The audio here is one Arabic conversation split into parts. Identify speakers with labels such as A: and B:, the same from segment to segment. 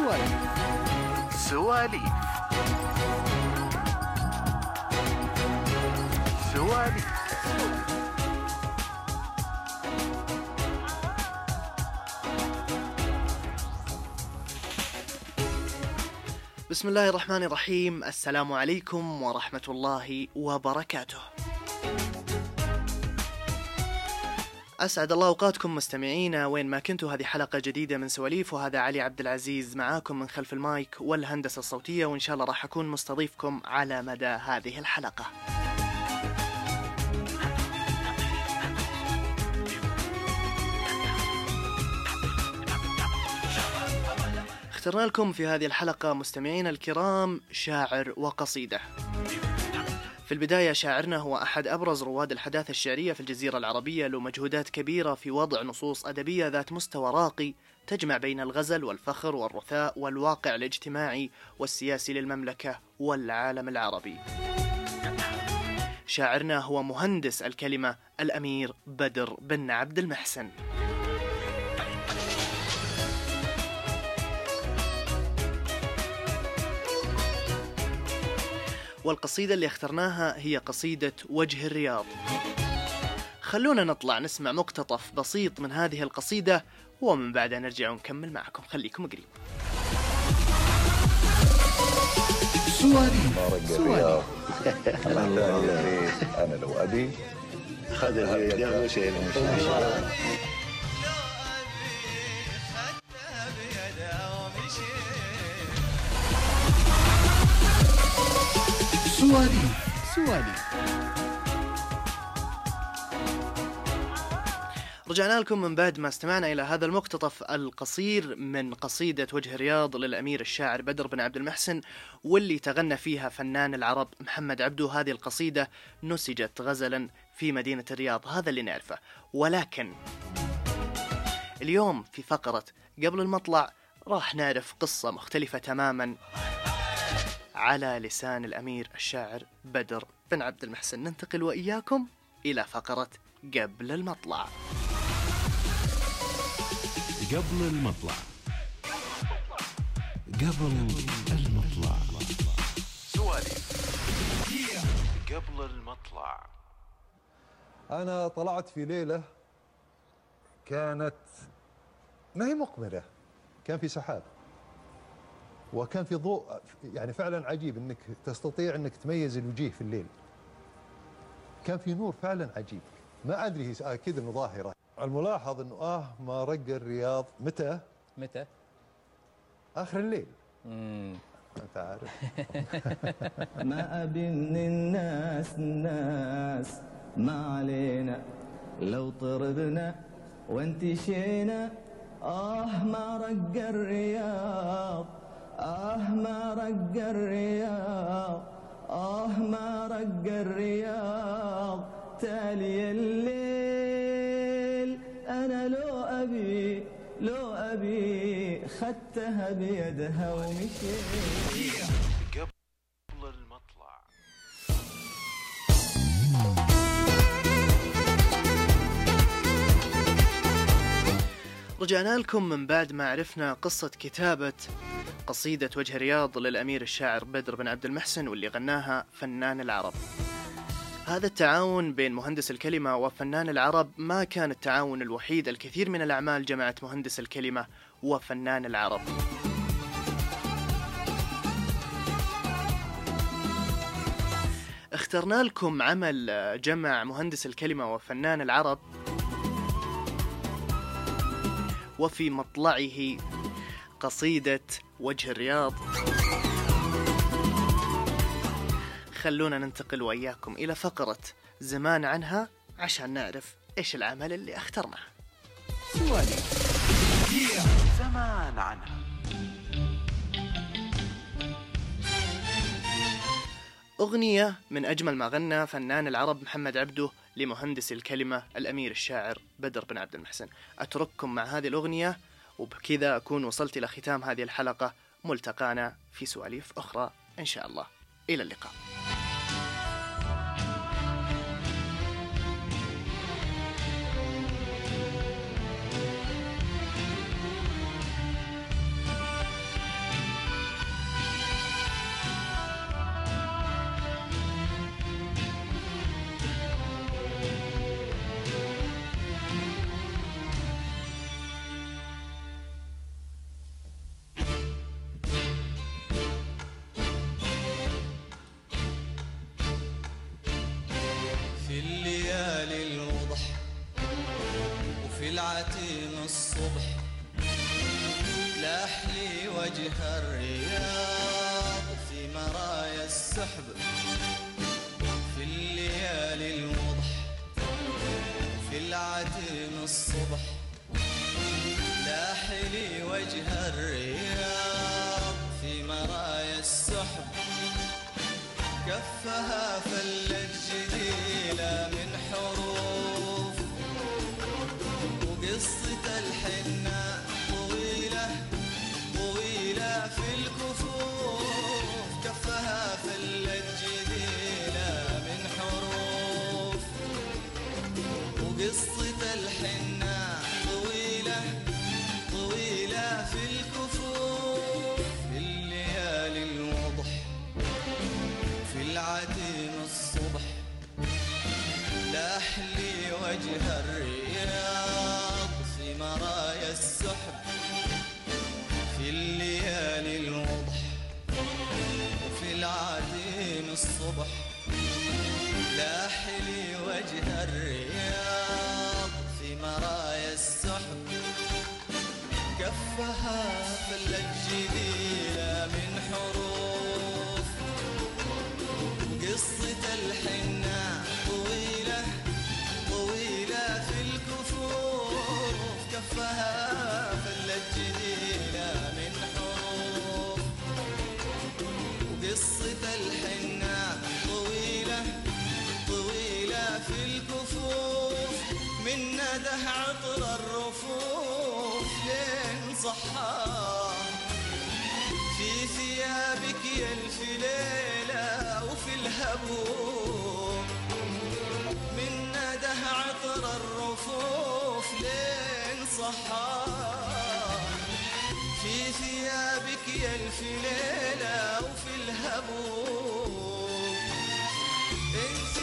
A: سواليف
B: سواليف. سواليف. بسم الله الرحمن الرحيم. السلام عليكم ورحمة الله وبركاته. أسعد الله أوقاتكم مستمعينا وين ما كنتوا هذه حلقة جديدة من سواليف وهذا علي عبد العزيز معاكم من خلف المايك والهندسة الصوتية وإن شاء الله راح أكون مستضيفكم على مدى هذه الحلقة. اخترنا لكم في هذه الحلقة مستمعينا الكرام شاعر وقصيدة. في البداية شاعرنا هو أحد أبرز رواد الحداثة الشعرية في الجزيرة العربية له مجهودات كبيرة في وضع نصوص أدبية ذات مستوى راقي تجمع بين الغزل والفخر والرثاء والواقع الاجتماعي والسياسي للمملكة والعالم العربي. شاعرنا هو مهندس الكلمة الأمير بدر بن عبد المحسن. والقصيدة اللي اخترناها هي قصيدة وجه الرياض. خلونا نطلع نسمع مقتطف بسيط من هذه القصيدة ومن بعدها نرجع ونكمل معكم. خليكم قريب.
A: سواليف سواليف
C: أنا لو ابي
D: خذ الفيديو وشيل
A: سواليف سواليف
B: رجعنا لكم من بعد ما استمعنا إلى هذا المقتطف القصير من قصيدة وجه الرياض للأمير الشاعر بدر بن عبد المحسن واللي تغنى فيها فنان العرب محمد عبدو هذه القصيدة نسجت غزلا في مدينة الرياض هذا اللي نعرفه. ولكن اليوم في فقرة قبل المطلع راح نعرف قصة مختلفة تماما. على لسان الأمير الشاعر بدر بن عبد المحسن. ننتقل وإياكم إلى فقرة قبل المطلع.
E: قبل المطلع. قبل المطلع.
F: قبل المطلع.
C: أنا طلعت في ليلة كانت ما هي مقمره كان في سحاب. وكان في ضوء يعني فعلا عجيب إنك تستطيع إنك تميز الوجيه في الليل. كان في نور فعلا عجيب. ما أدري هي أكيد إنه ظاهرة. الملاحظ إنه آه ما رق الرياض. متى؟
G: متى؟
C: آخر الليل. أنت عارف.
H: ما أبي من الناس الناس ما علينا. لو طربنا وانتشينا آه ما رق الرياض. آه ما رق الرياض آه ما رق الرياض تالي الليل أنا لو أبي لو أبي خدتها بيدها ومشيت.
F: قبل المطلع
B: رجعنا لكم من بعد ما عرفنا قصة كتابة قصيدة وجه رياض للأمير الشاعر بدر بن عبد المحسن واللي غناها فنان العرب. هذا التعاون بين مهندس الكلمة وفنان العرب ما كان التعاون الوحيد. الكثير من الأعمال جمعت مهندس الكلمة وفنان العرب. اخترنا لكم عمل جمع مهندس الكلمة وفنان العرب وفي مطلعه قصيدة وجه الرياض. خلونا ننتقل وإياكم إلى فقرة زمان عنها عشان نعرف إيش العمل اللي أخترناه.
A: سواليف
F: زمان عنها.
B: أغنية من أجمل ما غنى فنان العرب محمد عبده لمهندس الكلمة الأمير الشاعر بدر بن عبد المحسن. أترككم مع هذه الأغنية وبكذا أكون وصلت إلى ختام هذه الحلقة ملتقانا في سواليف أخرى إن شاء الله. إلى اللقاء.
H: وجه الرياض في مرايا السحب كفها فلج العتيم الصبح لأحلي وجه الرياض في مرايا السحب في الليالي الوضح. وفي العتيم الصبح لأحلي وجه الرياض في مرايا السحب. كفها فلت جديدة من حروب أبوك من نده عطر الرفوف لين صحاك في ثيابك يا ألف ليلة وفي الهبوب. انت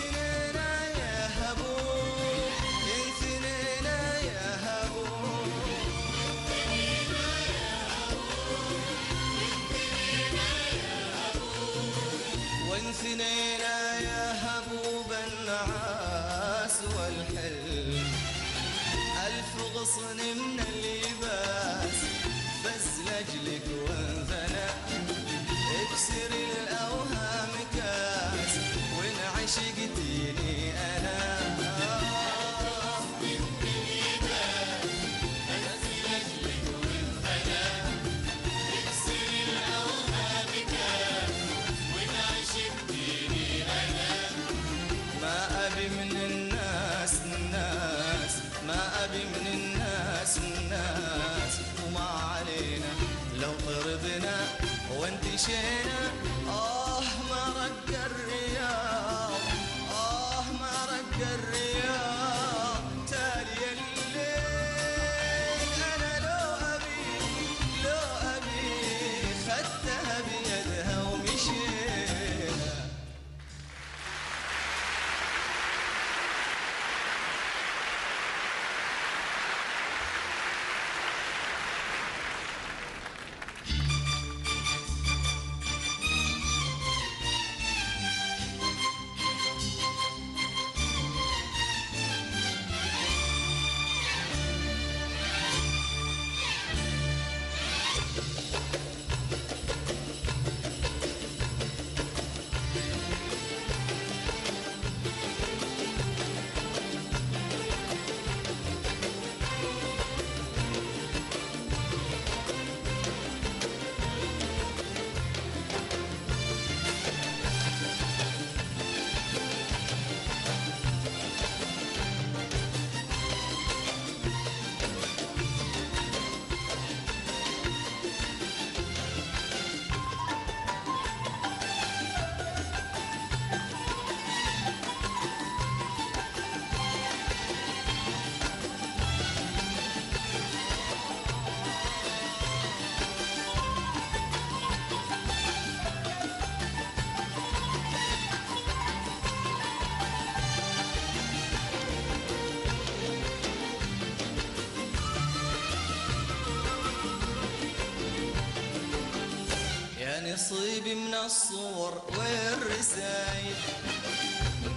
H: نصيبي من الصور والرسايل.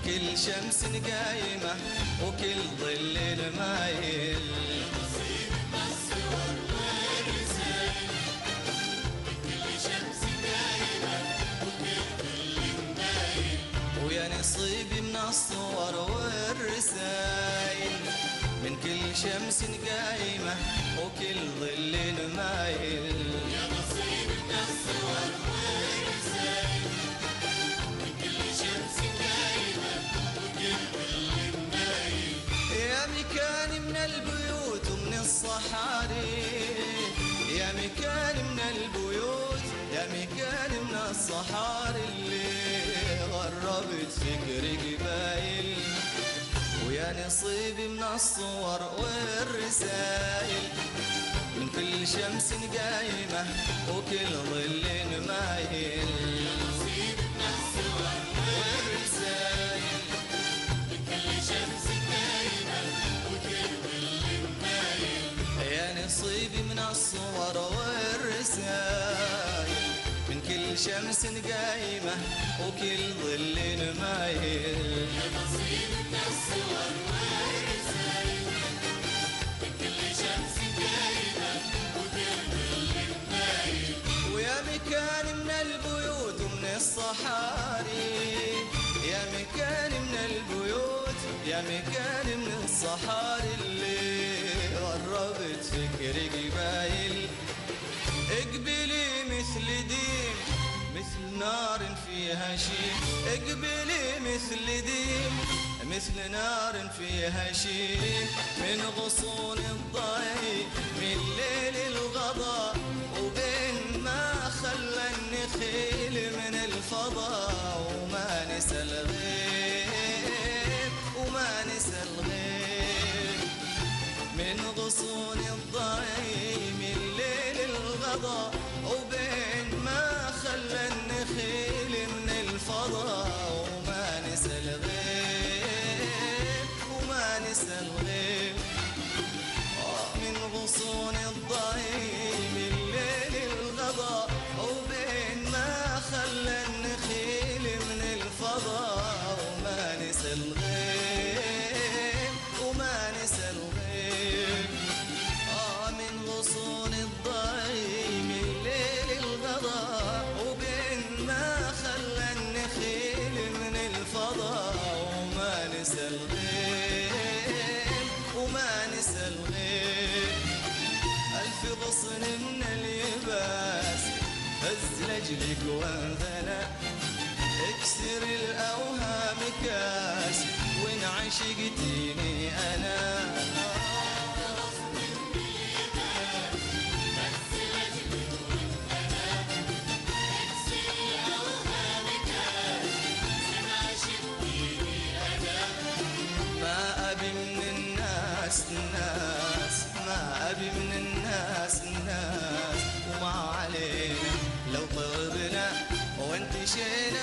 H: كل شمس قايمة وكل ظل المايل. نصيبي من الصور والرسايل كل شمس قايمة وكل ظل نصيبي من الصور والرسايل. من كل شمس قايمة وكل ظل مايل نصيبي من الصور والرسائل من كل شمس قايمة وكل ظل مايل نصيبي من الصور والرسائل من كل شمس قايمة وكل ظل مايل يا نصيبي من الصور شمس قايمة وكل ظل مايل. يا نصيبي من الصور ويا مكان من البيوت ومن الصحاري. يا مكان من البيوت يا مكان من الصحاري. نار فيها شيء. اقبلي مثل ديم مثل نار فيها شيء. من غصون الضي من ليل الغضا وبين ما خلى النخيل من الفضا. وما نسى الغيب وما نسى الغيب. من غصون الضيم عشقتيني أنا. ما أبي من الناس ما أبي من الناس الناس وما علينا لو طربنا وانتشينا.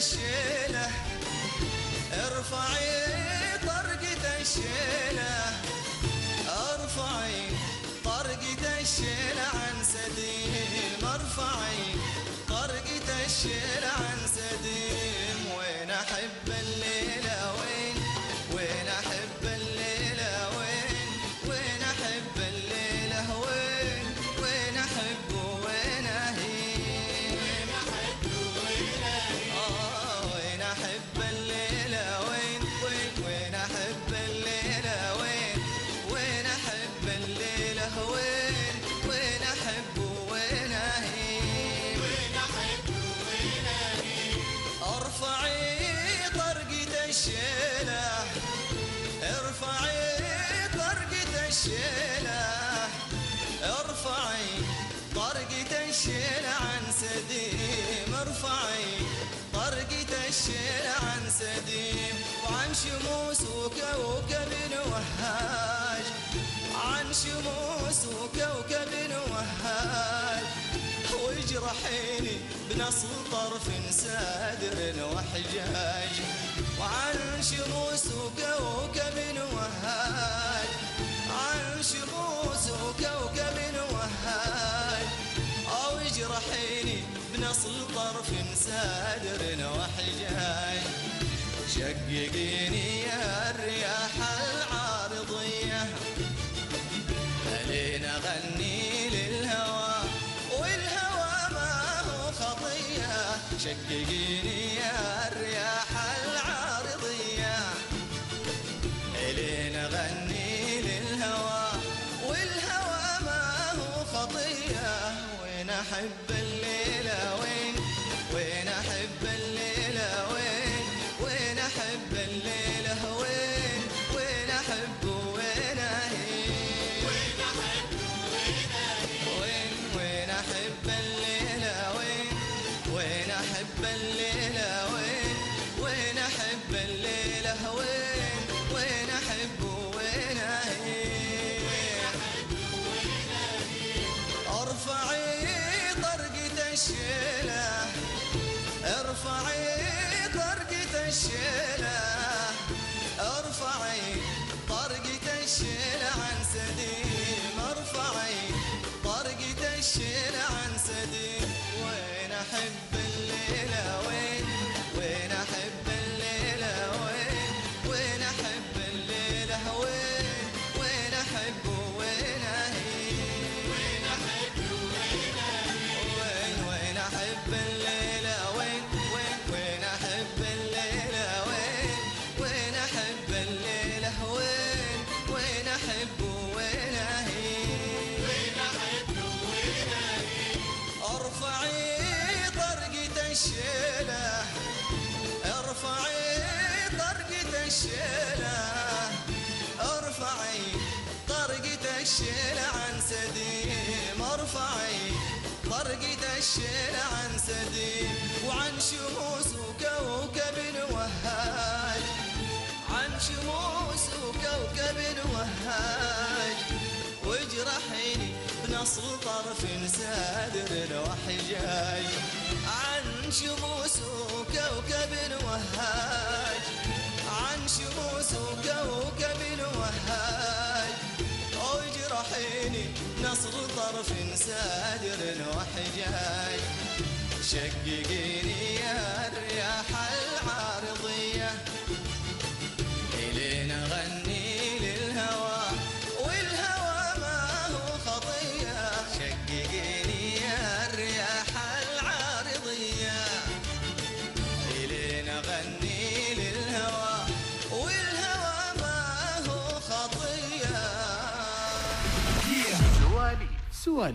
H: شيله ارفعي طرقة شيله ارفعي شيله عن سديل مرفعي شيله وكوكب وهاج عن شموس وكوكب وهاج وجرحيني بنص طرف سادر وحجاج وعن شموس my bed. 谢。حيني بنصر طرف سادر وحجاج عن شموس وكوكب وهاج عن شموس وكوكب وهاج أجرحيني نصر طرف سادر وحجاج شققيني يا الرياح
B: العاصفة
A: swali.